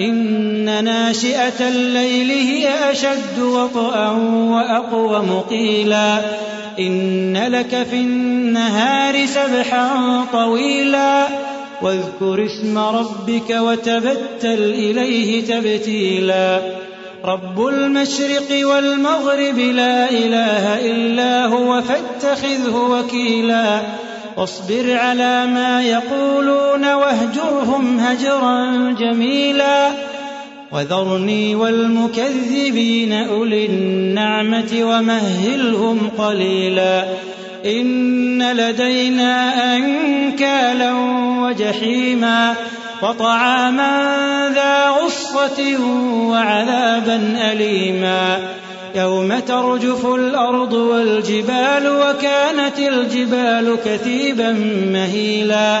إن ناشئة الليل هي أشد وطئا وأقوم قيلا إن لك في النهار سبحا طويلا. واذكر اسم ربك وتبتل إليه تبتيلا. رب المشرق والمغرب لا إله إلا هو فاتخذه وكيلا. واصبر على ما يقولون واهجرهم هجرا جميلا. وذرني والمكذبين أولي النعمة ومهلهم قليلا. إن لدينا أنكالا وجحيما. وطعاما ذا غصة وعذابا أليما. يوم ترجف الأرض والجبال وكانت الجبال كثيبا مهيلا.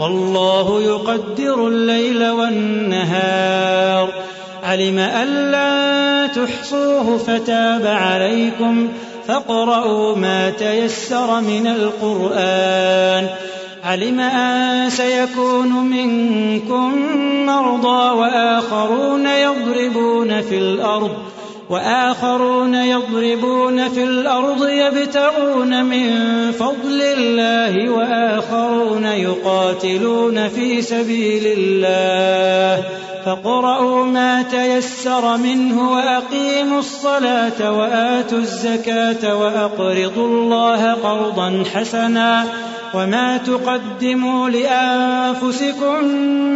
والله يقدر الليل والنهار. علم أن لن تحصوه فتاب عليكم فاقرؤوا ما تيسر من القرآن. علم أن سيكون منكم مرضى وآخرون يضربون في الأرض وآخرون يضربون في الأرض يبتغون من فضل الله وآخرون يقاتلون في سبيل الله فاقرؤوا ما تيسر منه وأقيموا الصلاة وآتوا الزكاة وأقرضوا الله قرضا حسنا وما تقدموا لأنفسكم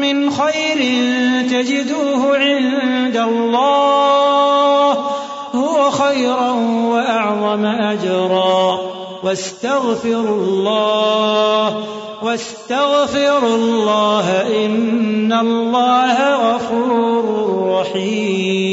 من خير تجدوه عند الله خيرا وأعظم أجرا. واستغفروا الله واستغفروا الله إن الله غفور رحيم.